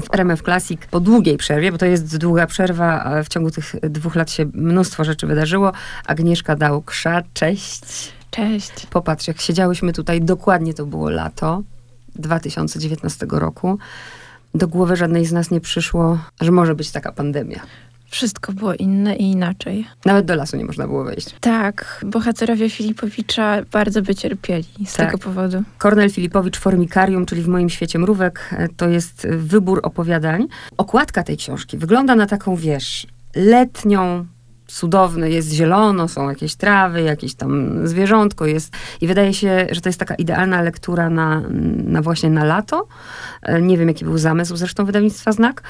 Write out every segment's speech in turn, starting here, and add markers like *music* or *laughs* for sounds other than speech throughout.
w RMF Classic po długiej przerwie, bo to jest długa przerwa, w ciągu tych dwóch lat się mnóstwo rzeczy wydarzyło. Agnieszka Dałksza, cześć. Cześć. Popatrz, jak siedziałyśmy tutaj, dokładnie to było lato 2019 roku. Do głowy żadnej z nas nie przyszło, że może być taka pandemia. Wszystko było inne i inaczej. Nawet do lasu nie można było wejść. Tak, bohaterowie Filipowicza bardzo by cierpieli z Tak. tego powodu. Kornel Filipowicz, Formikarium, czyli w moim świecie mrówek, e, to jest wybór opowiadań. Okładka tej książki wygląda na taką, wiesz, letnią, cudowny, jest zielono, są jakieś trawy, jakieś tam zwierzątko jest i wydaje się, że to jest taka idealna lektura na, na właśnie na lato. E, Nie wiem, jaki był zamysł zresztą wydawnictwa Znak,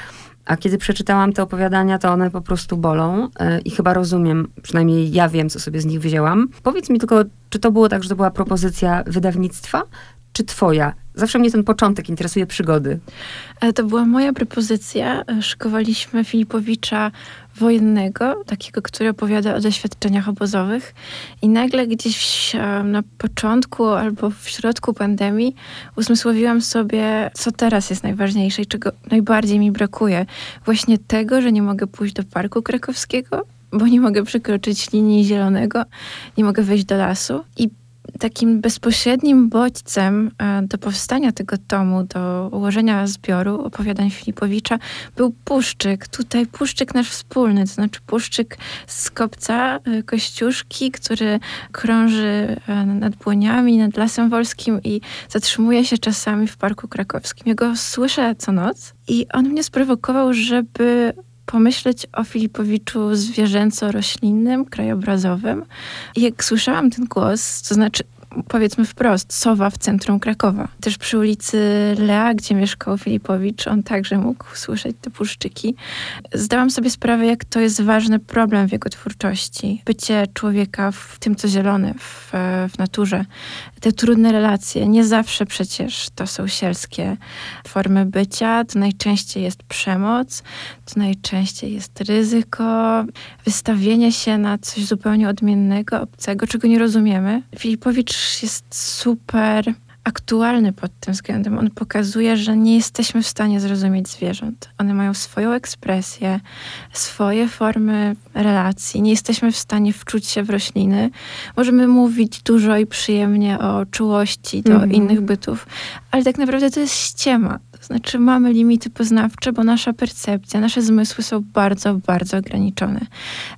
a kiedy przeczytałam te opowiadania, to one po prostu bolą e, i chyba rozumiem, przynajmniej ja wiem, co sobie z nich wzięłam. Powiedz mi tylko, czy to było tak, że to była propozycja wydawnictwa, czy twoja? Zawsze mnie ten początek interesuje przygody. E, To była moja propozycja. E, Szykowaliśmy Filipowicza wojennego, takiego, który opowiada o doświadczeniach obozowych. I nagle gdzieś na początku albo w środku pandemii uzmysłowiłam sobie, co teraz jest najważniejsze i czego najbardziej mi brakuje. Właśnie tego, że nie mogę pójść do Parku Krakowskiego, bo nie mogę przekroczyć linii zielonego, nie mogę wejść do lasu. I takim bezpośrednim bodźcem e, do powstania tego tomu, do ułożenia zbioru opowiadań Filipowicza był puszczyk. Tutaj puszczyk nasz wspólny, to znaczy puszczyk z kopca e, Kościuszki, który krąży e, nad Błoniami, nad Lasem Wolskim i zatrzymuje się czasami w Parku Krakowskim. Ja go słyszę co noc i on mnie sprowokował, żeby pomyśleć o Filipowiczu zwierzęco-roślinnym, krajobrazowym. Jak słyszałam ten głos, to znaczy powiedzmy wprost, Sowa w centrum Krakowa. Też przy ulicy Lea, gdzie mieszkał Filipowicz, on także mógł słyszeć te puszczyki. Zdałam sobie sprawę, jak to jest ważny problem w jego twórczości. Bycie człowieka w tym, co zielone, w, w naturze. Te trudne relacje, nie zawsze przecież to są sielskie formy bycia. To najczęściej jest przemoc, to najczęściej jest ryzyko, wystawienie się na coś zupełnie odmiennego, obcego, czego nie rozumiemy. Filipowicz jest super aktualny pod tym względem. On pokazuje, że nie jesteśmy w stanie zrozumieć zwierząt. One mają swoją ekspresję, swoje formy relacji. Nie jesteśmy w stanie wczuć się w rośliny. Możemy mówić dużo i przyjemnie o czułości do Mhm. innych bytów, ale tak naprawdę to jest ściema. To znaczy mamy limity poznawcze, bo nasza percepcja, nasze zmysły są bardzo, bardzo ograniczone.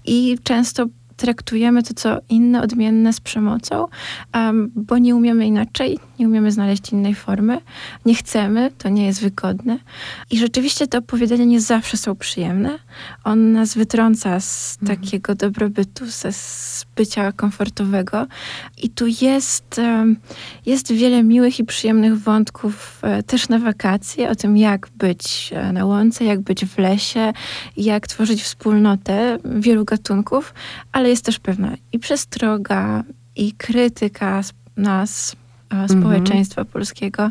I często traktujemy to, co inne, odmienne z przemocą, em, bo nie umiemy inaczej, nie umiemy znaleźć innej formy, nie chcemy, to nie jest wygodne. I rzeczywiście te opowiadania nie zawsze są przyjemne. On nas wytrąca z takiego dobrobytu, ze z bycia komfortowego. I tu jest, em, jest wiele miłych i przyjemnych wątków e, też na wakacje, o tym, jak być e, na łące, jak być w lesie, jak tworzyć wspólnotę wielu gatunków, ale jest też pewna i przestroga, i krytyka nas, e, społeczeństwa polskiego.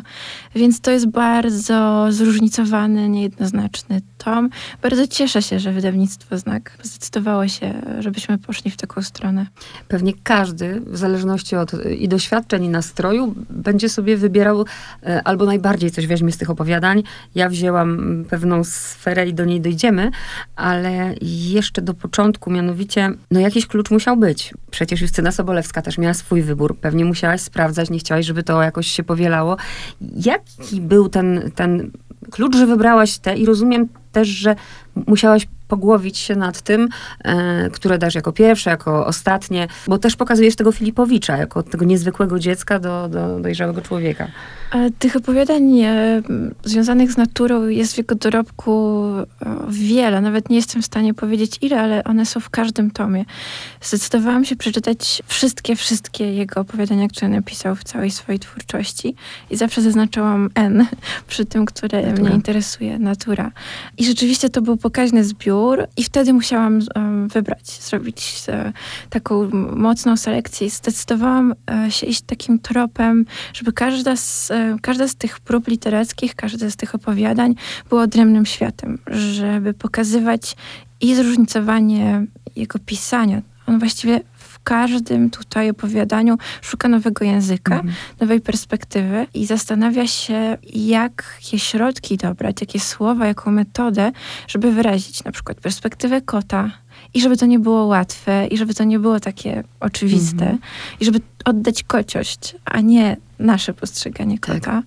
Więc to jest bardzo zróżnicowany, niejednoznaczny tom. Bardzo cieszę się, że wydawnictwo Znak zdecydowało się, żebyśmy poszli w taką stronę. Pewnie każdy, w zależności od i doświadczeń, i nastroju, będzie sobie wybierał e, albo najbardziej coś weźmie z tych opowiadań. Ja wzięłam pewną sferę i do niej dojdziemy, ale jeszcze do początku, mianowicie, no jakiś klucz musiał być. Przecież Justyna Sobolewska też miała swój wybór. Pewnie musiałaś sprawdzać, nie chciałaś, żeby to jakoś się powielało. Jaki był ten, ten klucz, że wybrałaś te i rozumiem też, że musiałaś pogłowić się nad tym, e, które dasz jako pierwsze, jako ostatnie, bo też pokazujesz tego Filipowicza, jako tego niezwykłego dziecka do, do dojrzałego człowieka. E, Tych opowiadań e, związanych z naturą jest w jego dorobku e, wiele. Nawet nie jestem w stanie powiedzieć ile, ale one są w każdym tomie. Zdecydowałam się przeczytać wszystkie, wszystkie jego opowiadania, które napisał w całej swojej twórczości i zawsze zaznaczałam N przy tym, które Natura. mnie interesuje, natura. I rzeczywiście to był pokaźny zbiór i wtedy musiałam wybrać, zrobić e, taką mocną selekcję i zdecydowałam e, się iść takim tropem, żeby każda z, e, każda z tych prób literackich, każde z tych opowiadań było odrębnym światem, żeby pokazywać i zróżnicowanie jego pisania. On właściwie każdym tutaj opowiadaniu szuka nowego języka, mhm. nowej perspektywy i zastanawia się, jakie środki dobrać, jakie słowa, jaką metodę, żeby wyrazić na przykład perspektywę kota, i żeby to nie było łatwe, i żeby to nie było takie oczywiste, mm -hmm. i żeby oddać kociość, a nie nasze postrzeganie kota.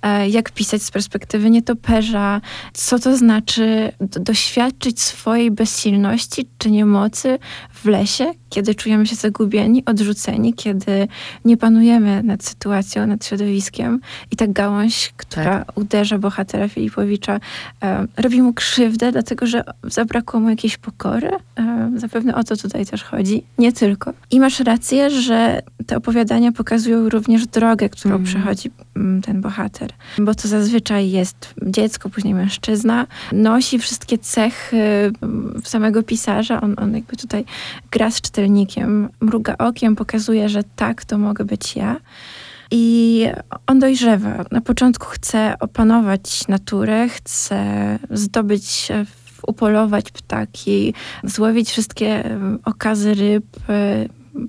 Tak. Jak pisać z perspektywy nietoperza, co to znaczy doświadczyć swojej bezsilności czy niemocy w lesie, kiedy czujemy się zagubieni, odrzuceni, kiedy nie panujemy nad sytuacją, nad środowiskiem i ta gałąź, która tak. uderza bohatera Filipowicza, e, robi mu krzywdę, dlatego że zabrakło mu jakiejś pokory. E, zapewne o to tutaj też chodzi. Nie tylko. I masz rację, że te opowiadania pokazują również drogę, którą mm. przechodzi mm, ten bohater. Bo to zazwyczaj jest dziecko, później mężczyzna. Nosi wszystkie cechy mm, samego pisarza. On, on jakby tutaj gra z czytelnikiem, mruga okiem, pokazuje, że tak, to mogę być ja. I on dojrzewa. Na początku chce opanować naturę, chce zdobyć upolować ptaki, złowić wszystkie okazy ryb,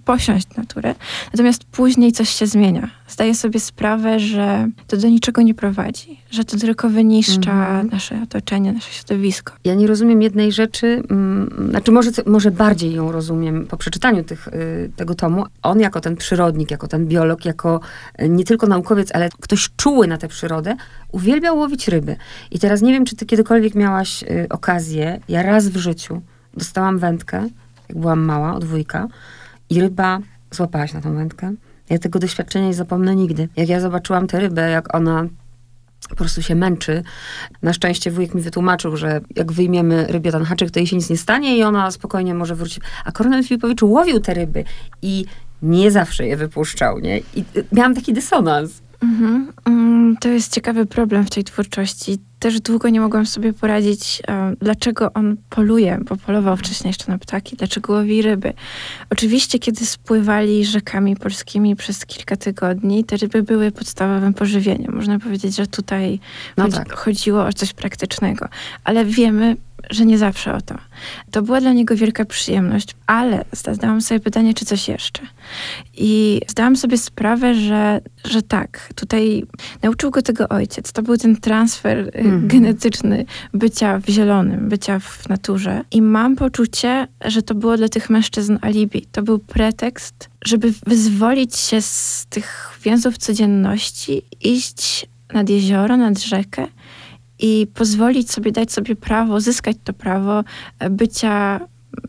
posiąść naturę. Natomiast później coś się zmienia. Zdaję sobie sprawę, że to do niczego nie prowadzi, że to tylko wyniszcza mhm. nasze otoczenie, nasze środowisko. Ja nie rozumiem jednej rzeczy, mm, znaczy może, może bardziej ją rozumiem po przeczytaniu tych, y, tego tomu. On jako ten przyrodnik, jako ten biolog, jako y, nie tylko naukowiec, ale ktoś czuły na tę przyrodę, uwielbiał łowić ryby. I teraz nie wiem, czy ty kiedykolwiek miałaś y, okazję, ja raz w życiu dostałam wędkę, jak byłam mała, od wujka, i ryba złapałaś na tą wędkę. Ja tego doświadczenia nie zapomnę nigdy. Jak ja zobaczyłam tę rybę, jak ona po prostu się męczy. Na szczęście wujek mi wytłumaczył, że jak wyjmiemy rybie ten haczyk, to jej się nic nie stanie i ona spokojnie może wrócić. A Kornel Filipowicz łowił te ryby i nie zawsze je wypuszczał, nie? I miałam taki dysonans. Mhm. Mm, to jest ciekawy problem w tej twórczości. Też długo nie mogłam sobie poradzić, e, dlaczego on poluje, bo polował wcześniej jeszcze na ptaki, dlaczego łowi ryby. Oczywiście, kiedy spływali rzekami polskimi przez kilka tygodni, te ryby były podstawowym pożywieniem. Można powiedzieć, że tutaj no chodzi, tak. chodziło o coś praktycznego. Ale wiemy, że nie zawsze o to. To była dla niego wielka przyjemność, ale zadałam sobie pytanie, czy coś jeszcze. I zdałam sobie sprawę, że, że tak, tutaj nauczył go tego ojciec. To był ten transfer mm. genetyczny bycia w zielonym, bycia w naturze. I mam poczucie, że to było dla tych mężczyzn alibi. To był pretekst, żeby wyzwolić się z tych więzów codzienności, iść nad jezioro, nad rzekę i pozwolić sobie, dać sobie prawo, zyskać to prawo e, bycia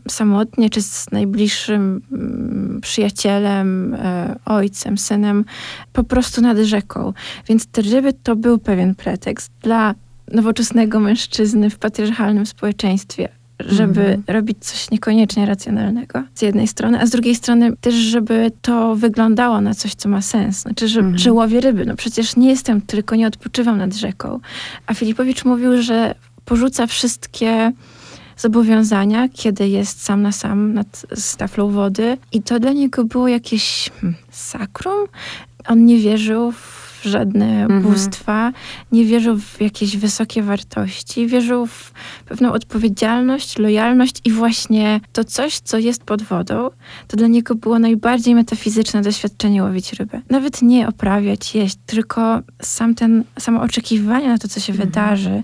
samotnie, czy z najbliższym mm, przyjacielem, e, ojcem, synem, po prostu nad rzeką. Więc te ryby to był pewien pretekst dla nowoczesnego mężczyzny w patriarchalnym społeczeństwie, żeby mm -hmm. robić coś niekoniecznie racjonalnego z jednej strony, a z drugiej strony też, żeby to wyglądało na coś, co ma sens. Znaczy, że, mm że łowię ryby. No przecież nie jestem, tylko nie odpoczywam nad rzeką. A Filipowicz mówił, że porzuca wszystkie zobowiązania, kiedy jest sam na sam nad staflą wody i to dla niego było jakieś hmm, sakrum. On nie wierzył w żadne mhm. bóstwa, nie wierzył w jakieś wysokie wartości, wierzył w pewną odpowiedzialność, lojalność i właśnie to coś, co jest pod wodą, to dla niego było najbardziej metafizyczne doświadczenie łowić rybę. Nawet nie oprawiać, jeść, tylko sam ten, samo oczekiwanie na to, co się mhm. wydarzy,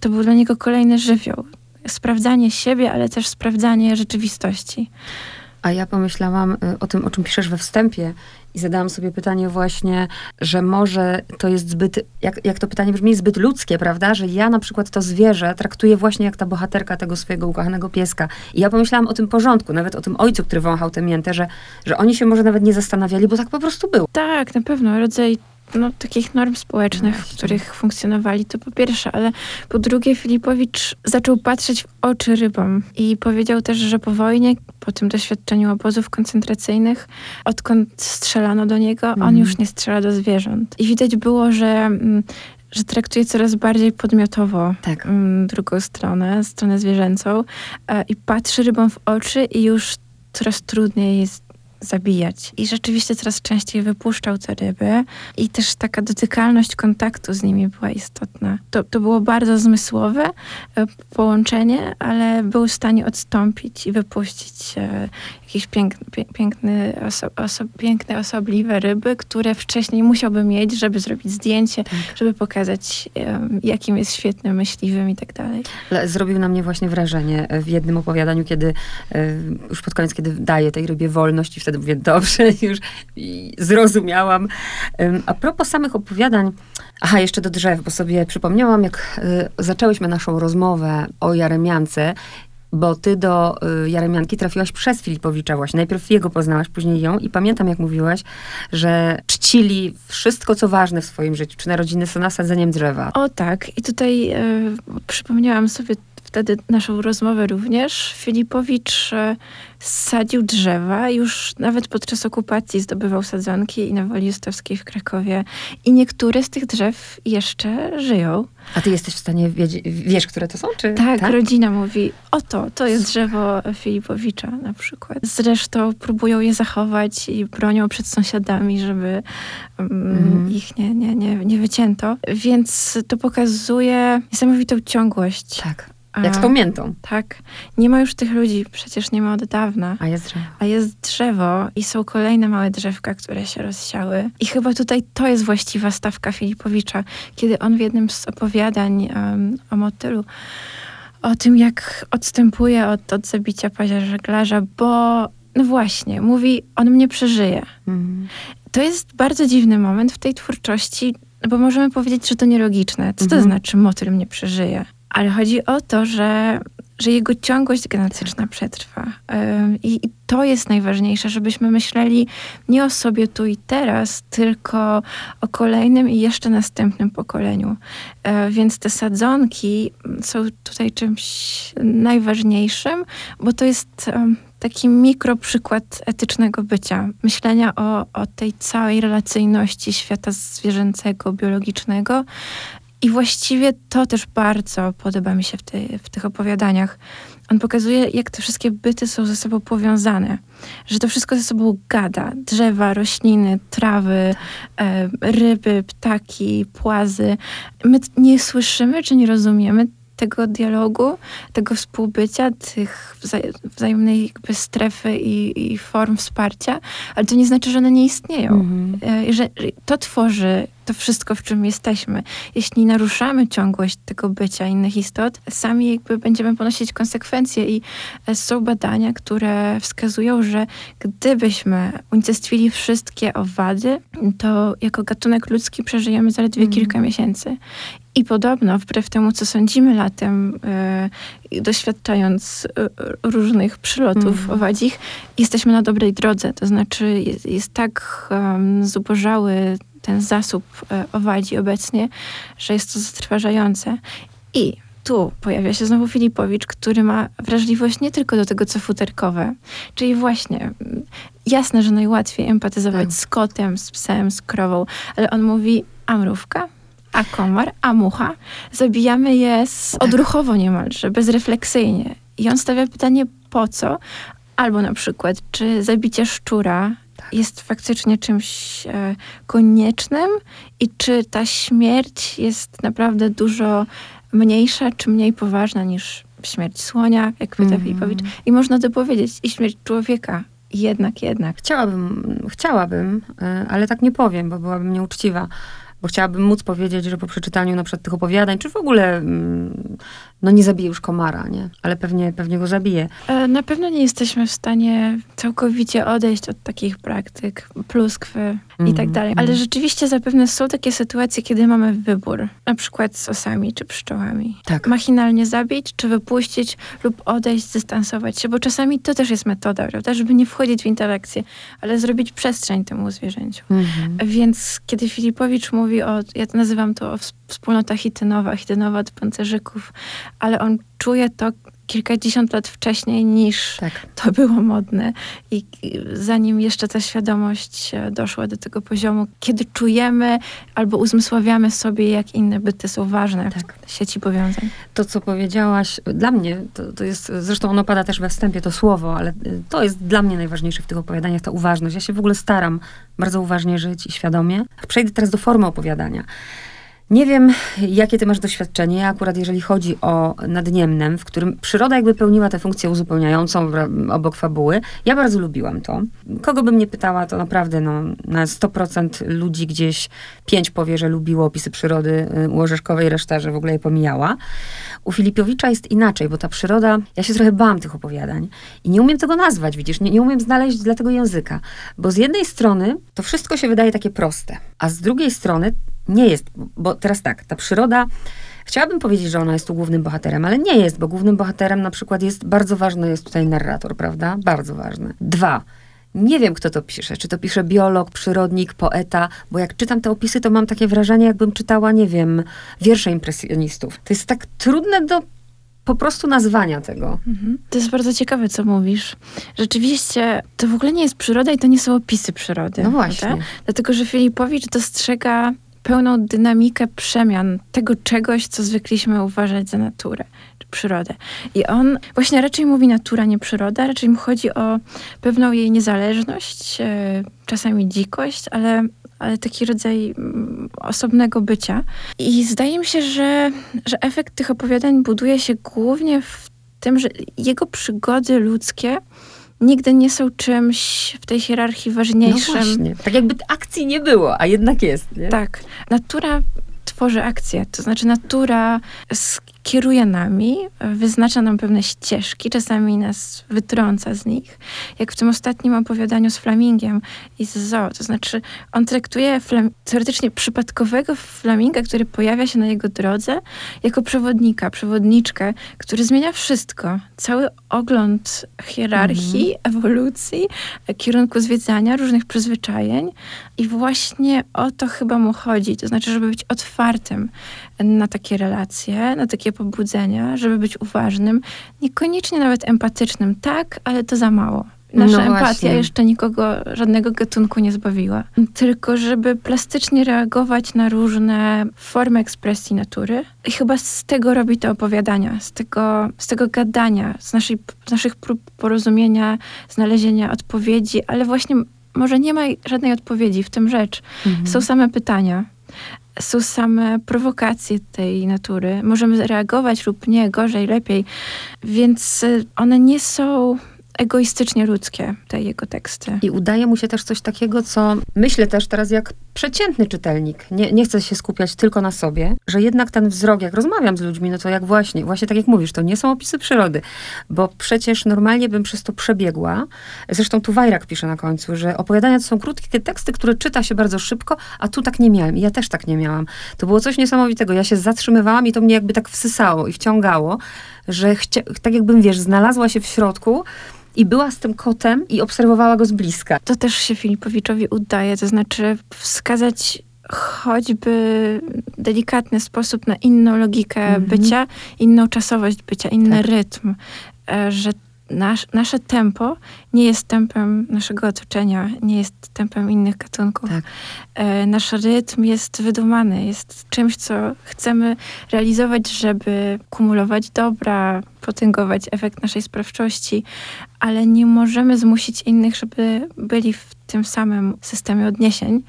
to był dla niego kolejny żywioł. Sprawdzanie siebie, ale też sprawdzanie rzeczywistości. A ja pomyślałam y, o tym, o czym piszesz we wstępie i zadałam sobie pytanie właśnie, że może to jest zbyt, jak, jak to pytanie brzmi, zbyt ludzkie, prawda? Że ja na przykład to zwierzę traktuję właśnie jak ta bohaterka tego swojego ukochanego pieska. I ja pomyślałam o tym porządku, nawet o tym ojcu, który wąchał tę miętę, że, że oni się może nawet nie zastanawiali, bo tak po prostu było. Tak, na pewno. Rodzaj no, takich norm społecznych, w których funkcjonowali, to po pierwsze, ale po drugie Filipowicz zaczął patrzeć w oczy rybom i powiedział też, że po wojnie, po tym doświadczeniu obozów koncentracyjnych, odkąd strzelano do niego, on mhm. już nie strzela do zwierząt. I widać było, że mm, że traktuje coraz bardziej podmiotowo tak. Mm, drugą stronę, stronę zwierzęcą e, i patrzy rybom w oczy i już coraz trudniej jest zabijać. I rzeczywiście coraz częściej wypuszczał te ryby i też taka dotykalność kontaktu z nimi była istotna. To, to było bardzo zmysłowe e, połączenie, ale był w stanie odstąpić i wypuścić e, jakieś piękny, piękny oso, oso, piękne, osobliwe ryby, które wcześniej musiałby mieć, żeby zrobić zdjęcie, tak. żeby pokazać, jakim jest świetnym myśliwym i tak dalej. Zrobił na mnie właśnie wrażenie w jednym opowiadaniu, kiedy już pod koniec, kiedy daje tej rybie wolność i wtedy mówię, dobrze, *laughs* już zrozumiałam. A propos samych opowiadań, aha, jeszcze do drzew, bo sobie przypomniałam, jak y, zaczęłyśmy naszą rozmowę o Jaremiance bo ty do y, Jaremianki trafiłaś przez Filipowicza właśnie. Najpierw jego poznałaś, później ją i pamiętam, jak mówiłaś, że czcili wszystko, co ważne w swoim życiu, czy narodziny są nasadzeniem drzewa. O tak. I tutaj y, przypomniałam sobie wtedy naszą rozmowę również. Filipowicz e, sadził drzewa, już nawet podczas okupacji zdobywał sadzonki i na Woli Justowskiej w Krakowie. I niektóre z tych drzew jeszcze żyją. A ty jesteś w stanie wiedzieć, wiesz, które to są? Czy, tak, tak, rodzina mówi, oto, to jest drzewo Filipowicza na przykład. Zresztą próbują je zachować i bronią przed sąsiadami, żeby mm. ich nie, nie, nie, nie wycięto. Więc to pokazuje niesamowitą ciągłość. Tak. Jak z pamiętą. Tak. Nie ma już tych ludzi, przecież nie ma od dawna. A jest drzewo. A jest drzewo i są kolejne małe drzewka, które się rozsiały. I chyba tutaj to jest właściwa stawka Filipowicza, kiedy on w jednym z opowiadań um, o motylu o tym, jak odstępuje od, od zabicia pazia żeglarza, bo no właśnie, mówi, on mnie przeżyje. Mhm. To jest bardzo dziwny moment w tej twórczości, bo możemy powiedzieć, że to nielogiczne. Co to mhm. znaczy motyl mnie przeżyje? Ale chodzi o to, że, że jego ciągłość genetyczna przetrwa. I, I, to jest najważniejsze, żebyśmy myśleli nie o sobie tu i teraz, tylko o kolejnym i jeszcze następnym pokoleniu. E, więc te sadzonki są tutaj czymś najważniejszym, bo to jest taki mikroprzykład etycznego bycia, myślenia o, o tej całej relacyjności świata zwierzęcego, biologicznego i właściwie to też bardzo podoba mi się w, tej, w tych opowiadaniach. On pokazuje, jak te wszystkie byty są ze sobą powiązane, że to wszystko ze sobą gada. Drzewa, rośliny, trawy, e, ryby, ptaki, płazy. My nie słyszymy czy nie rozumiemy tego dialogu, tego współbycia, tych wzajemnej jakby strefy i, i, form wsparcia, ale to nie znaczy, że one nie istnieją. Mm -hmm. że, to tworzy to wszystko, w czym jesteśmy. Jeśli naruszamy ciągłość tego bycia innych istot, sami jakby będziemy ponosić konsekwencje i e, są badania, które wskazują, że gdybyśmy unicestwili wszystkie owady, to jako gatunek ludzki przeżyjemy zaledwie mm. kilka miesięcy. I podobno, wbrew temu, co sądzimy latem, yy, doświadczając yy, różnych przylotów mm. owadzich, jesteśmy na dobrej drodze. To znaczy, jest, jest tak um, zubożały ten zasób yy, owadzi obecnie, że jest to zatrważające. I tu pojawia się znowu Filipowicz, który ma wrażliwość nie tylko do tego, co futerkowe, czyli właśnie jasne, że najłatwiej empatyzować tak. z kotem, z psem, z krową, ale on mówi, a mrówka? a komar, a mucha. Zabijamy je z, odruchowo niemalże, bezrefleksyjnie. I on stawia pytanie, po co? Albo na przykład, czy zabicie szczura tak. Jest faktycznie czymś e, koniecznym i czy ta śmierć jest naprawdę dużo mniejsza czy mniej poważna niż śmierć słonia, jak pyta mm. Filipowicz. I można to powiedzieć, i śmierć człowieka. Jednak, jednak. Chciałabym, chciałabym, e, ale tak nie powiem, bo byłabym nieuczciwa bo chciałabym móc powiedzieć, że po przeczytaniu na przykład tych opowiadań, czy w ogóle, mm, no nie zabije już komara, nie? Ale pewnie, pewnie go zabije. E, na pewno nie jesteśmy w stanie całkowicie odejść od takich praktyk, pluskwy mm -hmm. i tak mhm, dalej. Ale mm. rzeczywiście zapewne są takie sytuacje, kiedy mamy wybór. Na przykład z osami czy pszczołami. Tak. Machinalnie zabić, czy wypuścić lub odejść, dystansować się, bo czasami to też jest metoda, prawda? Żeby nie wchodzić w interakcję, ale zrobić przestrzeń temu zwierzęciu. Mm -hmm. Więc kiedy Filipowicz mówi o, ja nazywam to o wspólnota hitynowa, hitynowa od pancerzyków, ale on czuje to, kilkadziesiąt lat wcześniej niż tak. to było modne. I zanim jeszcze ta świadomość e, doszła do tego poziomu, kiedy czujemy albo uzmysławiamy sobie, jak inne byty są ważne tak. w sieci powiązań. To, co powiedziałaś, dla mnie, to, to jest, zresztą ono pada też we wstępie, to słowo, ale to jest dla mnie najważniejsze w tych opowiadaniach, ta uważność. Ja się w ogóle staram bardzo uważnie żyć i świadomie. Przejdę teraz do formy opowiadania. Nie wiem, jakie ty masz doświadczenie. akurat jeżeli chodzi o Nadniemnem, w którym przyroda jakby pełniła tę funkcję uzupełniającą obok fabuły, ja bardzo lubiłam to. Kogo bym nie pytała, to naprawdę no, na 100% ludzi gdzieś pięć powie, że lubiło opisy przyrody y, u Orzeszkowej, reszta, że w ogóle je pomijała. U Filipiowicza jest inaczej, bo ta przyroda, ja się trochę bałam tych opowiadań i nie umiem tego nazwać, widzisz, nie, nie umiem znaleźć dla tego języka. Bo z jednej strony to wszystko się wydaje takie proste, a z drugiej strony nie jest, bo teraz tak, ta przyroda, chciałabym powiedzieć, że ona jest tu głównym bohaterem, ale nie jest, bo głównym bohaterem na przykład jest, bardzo ważny jest tutaj narrator, prawda? Bardzo ważny. Dwa, nie wiem, kto to pisze. Czy to pisze biolog, przyrodnik, poeta, bo jak czytam te opisy, to mam takie wrażenie, jakbym czytała, nie wiem, wiersze impresjonistów. To jest tak trudne do po prostu nazwania tego. Mhm. To jest bardzo ciekawe, co mówisz. Rzeczywiście, to w ogóle nie jest przyroda i to nie są opisy przyrody. No właśnie. Prawda? Dlatego, że Filipowicz dostrzega pełną dynamikę przemian tego czegoś, co zwykliśmy uważać za naturę czy przyrodę. I on właśnie raczej mówi natura, nie przyroda, raczej mu chodzi o pewną jej niezależność, e, czasami dzikość, ale ale taki rodzaj mm, osobnego bycia. I zdaje mi się, że, że efekt tych opowiadań buduje się głównie w tym, że jego przygody ludzkie nigdy nie są czymś w tej hierarchii ważniejszym. No właśnie. Tak jakby akcji nie było, a jednak jest. Nie? Tak. Natura tworzy akcję. To znaczy natura kieruje nami, wyznacza nam pewne ścieżki, czasami nas wytrąca z nich. Jak w tym ostatnim opowiadaniu z flamingiem i z zoo. To znaczy on traktuje teoretycznie przypadkowego flaminga, który pojawia się na jego drodze, jako przewodnika, przewodniczkę, który zmienia wszystko. Cały ogląd hierarchii, mhm. ewolucji, kierunku zwiedzania, różnych przyzwyczajeń. I właśnie o to chyba mu chodzi. To znaczy, żeby być otwartym na takie relacje, na takie pobudzenia, żeby być uważnym, niekoniecznie nawet empatycznym. Tak, ale to za mało. Nasza no empatia jeszcze nikogo, żadnego gatunku nie zbawiła. Tylko żeby plastycznie reagować na różne formy ekspresji natury. I chyba z tego robi te opowiadania, z tego, z tego gadania, z, naszej, z naszych prób porozumienia, znalezienia odpowiedzi, ale właśnie może nie ma żadnej odpowiedzi w tym rzecz. Mhm. Są same pytania są same prowokacje tej natury. Możemy reagować lub nie, gorzej, lepiej. Więc one nie są egoistycznie ludzkie, te jego teksty. I udaje mu się też coś takiego, co myślę też teraz jak przeciętny czytelnik. Nie, nie chcę się skupiać tylko na sobie, że jednak ten wzrok, jak rozmawiam z ludźmi, no to jak właśnie, właśnie tak jak mówisz, to nie są opisy przyrody, bo przecież normalnie bym przez to przebiegła. Zresztą tu Wajrak pisze na końcu, że opowiadania to są krótkie teksty, które czyta się bardzo szybko, a tu tak nie miałem. I ja też tak nie miałam. To było coś niesamowitego. Ja się zatrzymywałam i to mnie jakby tak wsysało i wciągało, że tak jakbym, wiesz, znalazła się w środku i była z tym kotem i obserwowała go z bliska. To też się Filipowiczowi udaje, to znaczy wskazać choćby delikatny sposób na inną logikę -hmm. bycia, inną czasowość bycia, inny tak. rytm, e, że nasz, nasze tempo nie jest tempem naszego otoczenia, nie jest tempem innych gatunków. Tak. E, nasz rytm jest wydumany, jest czymś, co chcemy realizować, żeby kumulować dobra, potęgować efekt naszej sprawczości, ale nie możemy zmusić innych, żeby byli w tym samym systemie odniesień.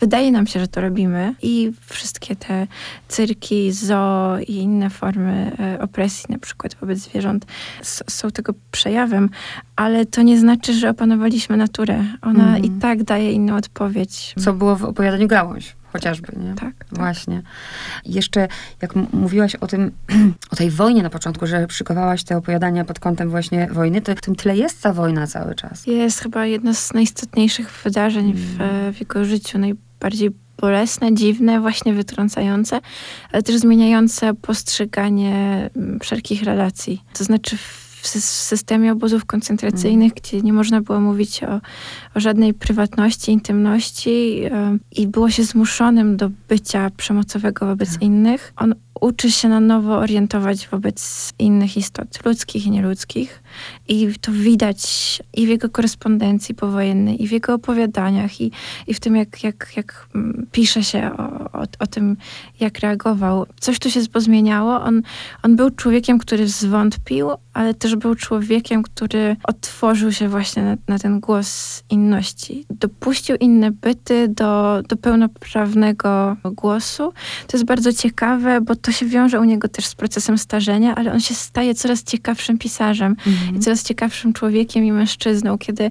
Wydaje nam się, że to robimy i wszystkie te cyrki, zoo i inne formy e, opresji, na przykład wobec zwierząt, są tego przejawem, ale to nie znaczy, że opanowaliśmy naturę. Ona mm. i tak daje inną odpowiedź. Co było w opowiadaniu Gałąź chociażby, nie? Tak, tak. Właśnie. I jeszcze, jak mówiłaś o tym, *clears throat* o tej wojnie na początku, że szykowałaś te opowiadania pod kątem właśnie wojny, to w tym tyle jest ta wojna cały czas. Jest chyba jedno z najistotniejszych wydarzeń w, mm. w jego życiu, najbardziej bolesne, dziwne, właśnie wytrącające, ale też zmieniające postrzeganie mm, wszelkich relacji. To znaczy w systemie obozów koncentracyjnych, mm. gdzie nie można było mówić o, o żadnej prywatności, intymności i było się zmuszonym do bycia przemocowego wobec tak. innych. On uczy się na nowo orientować wobec innych istot, ludzkich i nieludzkich. I to widać i w jego korespondencji powojennej, i w jego opowiadaniach, i, i w tym, jak, jak, jak mm, pisze się o, o, o tym, jak reagował. Coś tu się pozmieniało. On, on był człowiekiem, który zwątpił, ale też był człowiekiem, który otworzył się właśnie na, na ten głos inności. Dopuścił inne byty do, do pełnoprawnego głosu. To jest bardzo ciekawe, bo to się wiąże u niego też z procesem starzenia, ale on się staje coraz ciekawszym pisarzem mhm. i coraz ciekawszym człowiekiem i mężczyzną, kiedy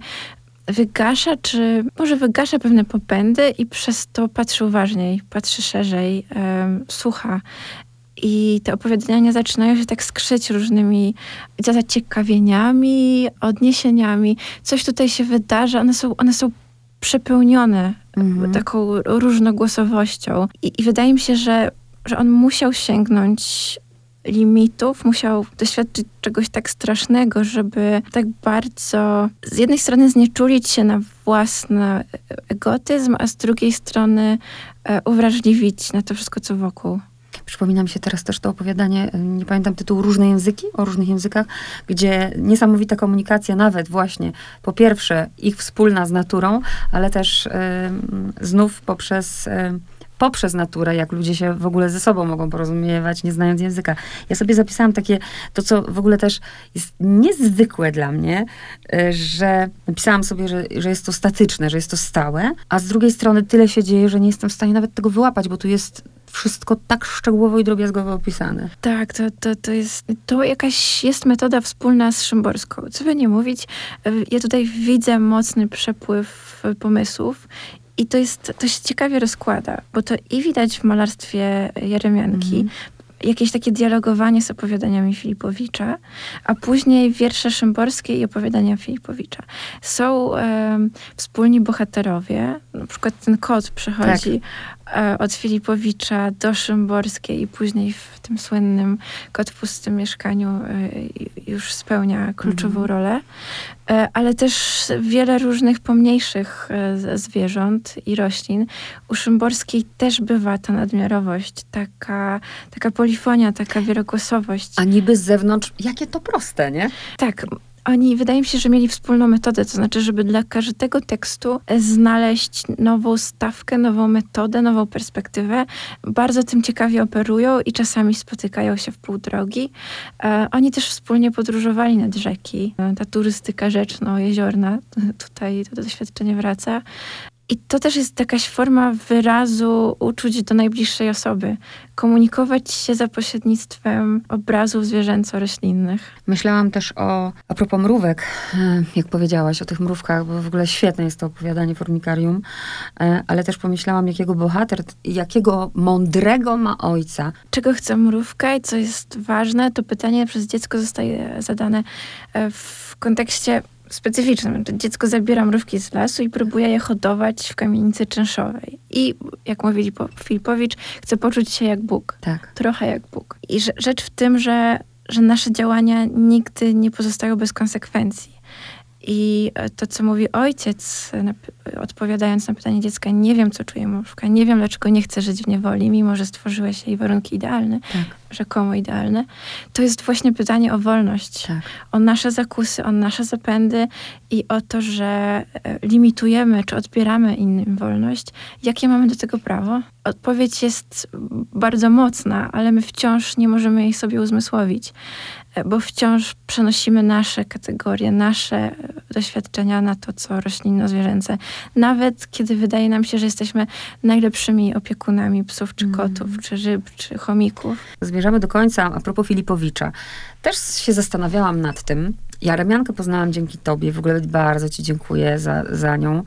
wygasza, czy może wygasza pewne popędy i przez to patrzy uważniej, patrzy szerzej, um, słucha. I te opowiadania zaczynają się tak skrzyć różnymi zaciekawieniami, odniesieniami. Coś tutaj się wydarza, one są, one są przepełnione mhm. taką różnogłosowością. I, I, wydaje mi się, że, że on musiał sięgnąć limitów, musiał doświadczyć czegoś tak strasznego, żeby tak bardzo z jednej strony znieczulić się na własny egotyzm, a z drugiej strony e, uwrażliwić na to wszystko, co wokół. Przypomina mi się teraz też to opowiadanie, nie pamiętam tytułu, Różne języki, o różnych językach, gdzie niesamowita komunikacja, nawet właśnie, po pierwsze ich wspólna z naturą, ale też y, znów poprzez y, poprzez naturę, jak ludzie się w ogóle ze sobą mogą porozumiewać, nie znając języka. Ja sobie zapisałam takie, to co w ogóle też jest niezwykłe dla mnie, y, że napisałam sobie, że, że jest to statyczne, że jest to stałe, a z drugiej strony tyle się dzieje, że nie jestem w stanie nawet tego wyłapać, bo tu jest wszystko tak szczegółowo i drobiazgowo opisane. Tak, to, to, to jest, to jakaś jest metoda wspólna z Szymborską. Co by nie mówić, y, ja tutaj widzę mocny przepływ pomysłów i to jest, to się ciekawie rozkłada, bo to i widać w malarstwie Jeremianki, mm jakieś takie dialogowanie z opowiadaniami Filipowicza, a później wiersze szymborskie i opowiadania Filipowicza. Są e, wspólni bohaterowie, na przykład ten kot przychodzi tak. e, od Filipowicza do Szymborskiej i później w tym słynnym Kot w pustym mieszkaniu e, już spełnia kluczową mhm. rolę. E, ale też wiele różnych pomniejszych e, zwierząt i roślin. U Szymborskiej też bywa ta nadmiarowość, taka, taka polifonia, taka wielogłosowość. A niby z zewnątrz, jakie to proste, nie? Tak, oni, wydaje mi się, że mieli wspólną metodę, to znaczy, żeby dla każdego tekstu znaleźć nową stawkę, nową metodę, nową perspektywę. Bardzo tym ciekawie operują i czasami spotykają się w pół drogi. E, oni też wspólnie podróżowali nad rzeki. E, ta turystyka rzeczno-jeziorna, tutaj to doświadczenie wraca. I to też jest jakaś forma wyrazu uczuć do najbliższej osoby. Komunikować się za pośrednictwem obrazów zwierzęco-roślinnych. Myślałam też o, a propos mrówek, e, jak powiedziałaś, o tych mrówkach, bo w ogóle świetne jest to opowiadanie Formikarium, e, ale też pomyślałam, jakiego bohater, jakiego mądrego ma ojca. Czego chce mrówka i co jest ważne, to pytanie przez dziecko zostaje zadane e, w kontekście specyficznym. Dziecko zabiera mrówki z lasu i próbuje je hodować w kamienicy czynszowej. I jak mówili Filipowicz, chce poczuć się jak Bóg. Tak. Trochę jak Bóg. I rzecz w tym, że, że nasze działania nigdy nie pozostają bez konsekwencji. I to, co mówi ojciec, odpowiadając na pytanie dziecka, nie wiem, co czuje mrówka, nie wiem, dlaczego nie chce żyć w niewoli, mimo że stworzyłeś jej warunki idealne, tak. Rzekomo idealne, to jest właśnie pytanie o wolność, tak. o nasze zakusy, o nasze zapędy i o to, że e, limitujemy czy odbieramy innym wolność. Jakie mamy do tego prawo? Odpowiedź jest bardzo mocna, ale my wciąż nie możemy jej sobie uzmysłowić bo wciąż przenosimy nasze kategorie, nasze doświadczenia na to, co roślinno-zwierzęce. Nawet kiedy wydaje nam się, że jesteśmy najlepszymi opiekunami psów, czy kotów, mm. czy ryb, czy chomików. Zmierzamy do końca. A propos Filipowicza. Też się zastanawiałam nad tym. Ja Remiankę poznałam dzięki tobie. W ogóle bardzo ci dziękuję za, za nią.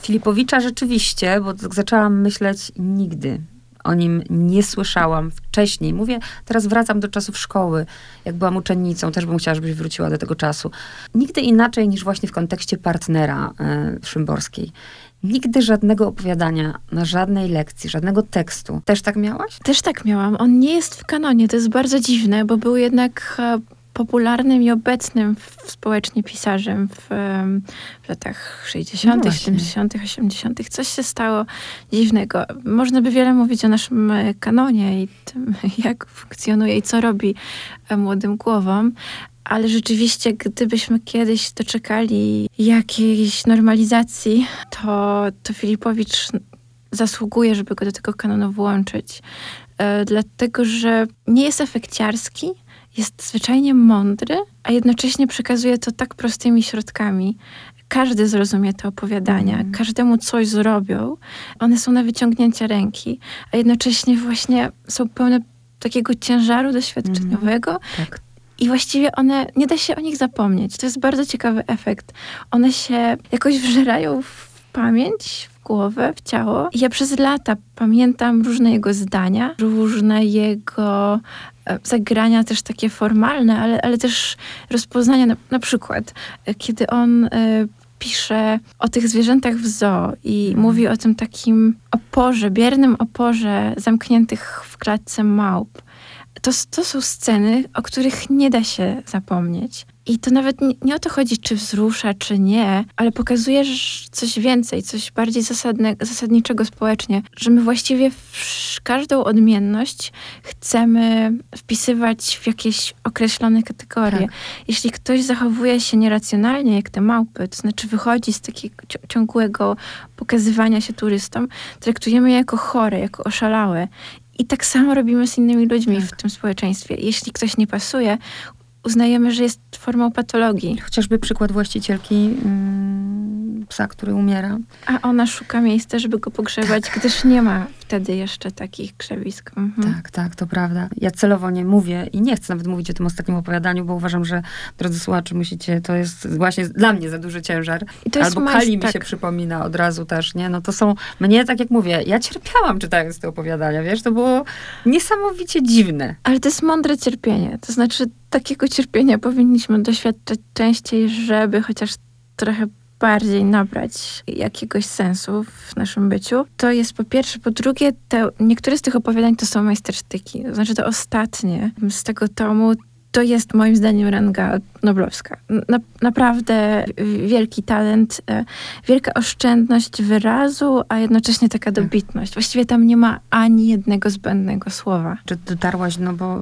Filipowicza rzeczywiście, bo zaczęłam myśleć nigdy o nim nie słyszałam wcześniej. Mówię, teraz wracam do czasów szkoły. Jak byłam uczennicą, też bym chciała, żebyś wróciła do tego czasu. Nigdy inaczej niż właśnie w kontekście partnera e, Szymborskiej. Nigdy żadnego opowiadania na żadnej lekcji, żadnego tekstu. Też tak miałaś? Też tak miałam. On nie jest w kanonie. To jest bardzo dziwne, bo był jednak e, popularnym i obecnym społecznie pisarzem w, w latach 60., no 70., 80. Coś się stało dziwnego. Można by wiele mówić o naszym e, kanonie i tym, *laughs* jak funkcjonuje i co robi e, młodym głowom, ale rzeczywiście, gdybyśmy kiedyś doczekali jakiejś normalizacji, to, to Filipowicz zasługuje, żeby go do tego kanonu włączyć. E, dlatego, że nie jest efekciarski, jest zwyczajnie mądry, a jednocześnie przekazuje to tak prostymi środkami. Każdy zrozumie te opowiadania, mm. każdemu coś zrobią. One są na wyciągnięcie ręki, a jednocześnie właśnie są pełne takiego ciężaru doświadczeniowego. Mm. Tak. I właściwie one, nie da się o nich zapomnieć. To jest bardzo ciekawy efekt. One się jakoś wżerają w pamięć, głowę, w ciało. I ja przez lata pamiętam różne jego zdania, różne jego e, zagrania też takie formalne, ale, ale też rozpoznania. Na, na przykład, e, kiedy on y, pisze o tych zwierzętach w zoo i mhm. mówi o tym takim oporze, biernym oporze zamkniętych w klatce małp. To, to są sceny, o których nie da się zapomnieć. I to nawet nie, nie, o to chodzi, czy wzrusza, czy nie, ale pokazujesz coś więcej, coś bardziej zasadne, zasadniczego społecznie, że my właściwie każdą odmienność chcemy wpisywać w jakieś określone kategorie. Tak. Jeśli ktoś zachowuje się nieracjonalnie, jak te małpy, to znaczy wychodzi z takiego ciągłego pokazywania się turystom, traktujemy je jako chore, jako oszalałe. I tak samo robimy z innymi ludźmi tak. w tym społeczeństwie. Jeśli ktoś nie pasuje, uznajemy, że jest formą patologii. Chociażby przykład właścicielki mm, psa, który umiera. A ona szuka miejsca, żeby go pogrzebać, tak. gdyż nie ma wtedy jeszcze takich krzewisk. Mhm. Tak, tak, to prawda. Ja celowo nie mówię i nie chcę nawet mówić o tym ostatnim opowiadaniu, bo uważam, że drodzy słuchacze, musicie, to jest właśnie dla mnie za duży ciężar. I to jest Albo Kali tak. mi się przypomina od razu też, nie? No to są, mnie tak jak mówię, ja cierpiałam czytając te opowiadania, wiesz, to było niesamowicie dziwne. Ale to jest mądre cierpienie, to znaczy takiego cierpienia powinniśmy doświadczać częściej, żeby chociaż trochę bardziej nabrać jakiegoś sensu w naszym byciu. To jest po pierwsze. Po drugie, te, niektóre z tych opowiadań to są majstersztyki. To znaczy, to ostatnie z tego tomu to jest moim zdaniem ranga noblowska. Na, naprawdę wielki talent, e, wielka oszczędność wyrazu, a jednocześnie taka tak. dobitność. Właściwie tam nie ma ani jednego zbędnego słowa. Czy dotarłaś, no bo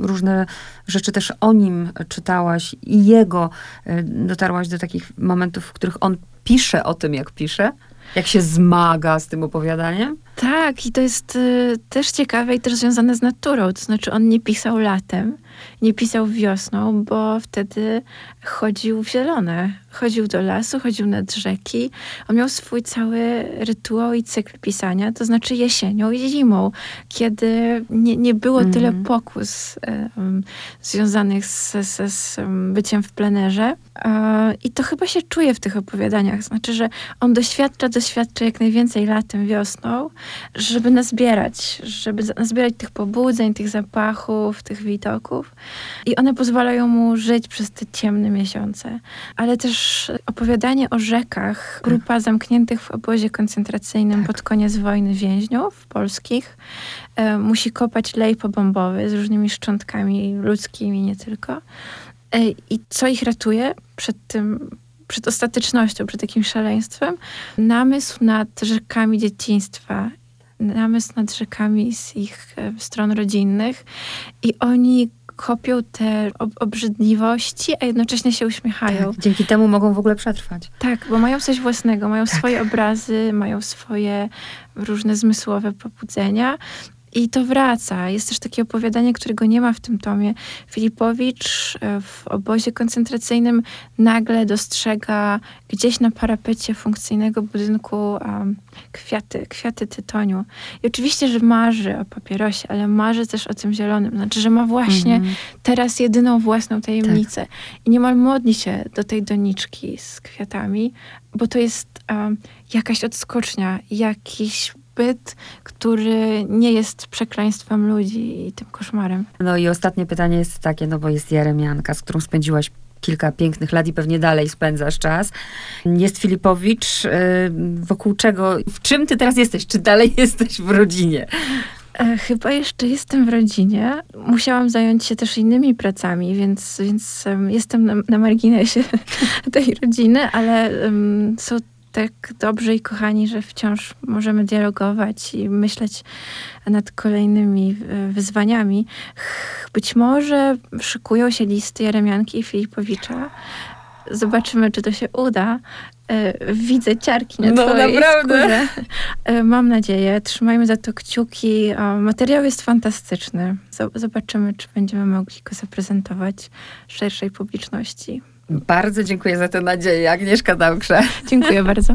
różne rzeczy też o nim czytałaś i jego e, dotarłaś do takich momentów, w których on pisze o tym, jak pisze? Jak się zmaga z tym opowiadaniem? Tak, i to jest y, też ciekawe i też związane z naturą. To znaczy, on nie pisał latem, nie pisał wiosną, bo wtedy chodził w zielone. Chodził do lasu, chodził nad rzeki. On miał swój cały rytuał i cykl pisania, to znaczy jesienią i zimą, kiedy nie, nie było mm. tyle pokus um, związanych z, z, z, byciem w plenerze. E, I to chyba się czuje w tych opowiadaniach. Znaczy, że on doświadcza, doświadcza jak najwięcej latem, wiosną, żeby nazbierać, żeby nazbierać tych pobudzeń, tych zapachów, tych widoków. I one pozwalają mu żyć przez te ciemne miesiące. Ale też opowiadanie o rzekach, grupa zamkniętych w obozie koncentracyjnym tak. pod koniec wojny więźniów polskich, e, musi kopać lej pobombowy z różnymi szczątkami ludzkimi, nie tylko. E, I co ich ratuje przed tym przed ostatecznością, przed takim szaleństwem, namysł nad rzekami dzieciństwa namysł nad rzekami z ich e, stron rodzinnych i oni kopią te ob obrzydliwości, a jednocześnie się uśmiechają. Tak, dzięki temu mogą w ogóle przetrwać. Tak, bo mają coś własnego, mają tak. swoje obrazy, mają swoje różne zmysłowe pobudzenia i to wraca. Jest też takie opowiadanie, którego nie ma w tym tomie. Filipowicz e, w obozie koncentracyjnym nagle dostrzega gdzieś na parapecie funkcyjnego budynku um, kwiaty, kwiaty tytoniu. I oczywiście, że marzy o papierosie, ale marzy też o tym zielonym. Znaczy, że ma właśnie -hmm. teraz jedyną własną tajemnicę. Tak. I niemal modli się do tej doniczki z kwiatami, bo to jest um, jakaś odskocznia, jakiś byt, który nie jest przekleństwem ludzi i tym koszmarem. No i ostatnie pytanie jest takie, no bo jest Jeremianka, z którą spędziłaś kilka pięknych lat i pewnie dalej spędzasz czas. Jest Filipowicz, y, wokół czego, w czym ty teraz jesteś? Czy dalej *laughs* jesteś w rodzinie? E, chyba jeszcze jestem w rodzinie. Musiałam zająć się też innymi pracami, więc, więc jestem na, na marginesie *laughs* tej rodziny, ale um, są tak dobrzy i kochani, że wciąż możemy dialogować i myśleć nad kolejnymi e, wyzwaniami. Być może szykują się listy Jaremianki i Filipowicza. Zobaczymy, czy to się uda. E, widzę ciarki na no, twojej naprawdę. skórze. E, mam nadzieję. Trzymajmy za to kciuki. Materiał jest fantastyczny. Zobaczymy, czy będziemy mogli go zaprezentować szerszej publiczności. Bardzo dziękuję za tę nadzieję, Agnieszka Dałkrze. Dziękuję bardzo.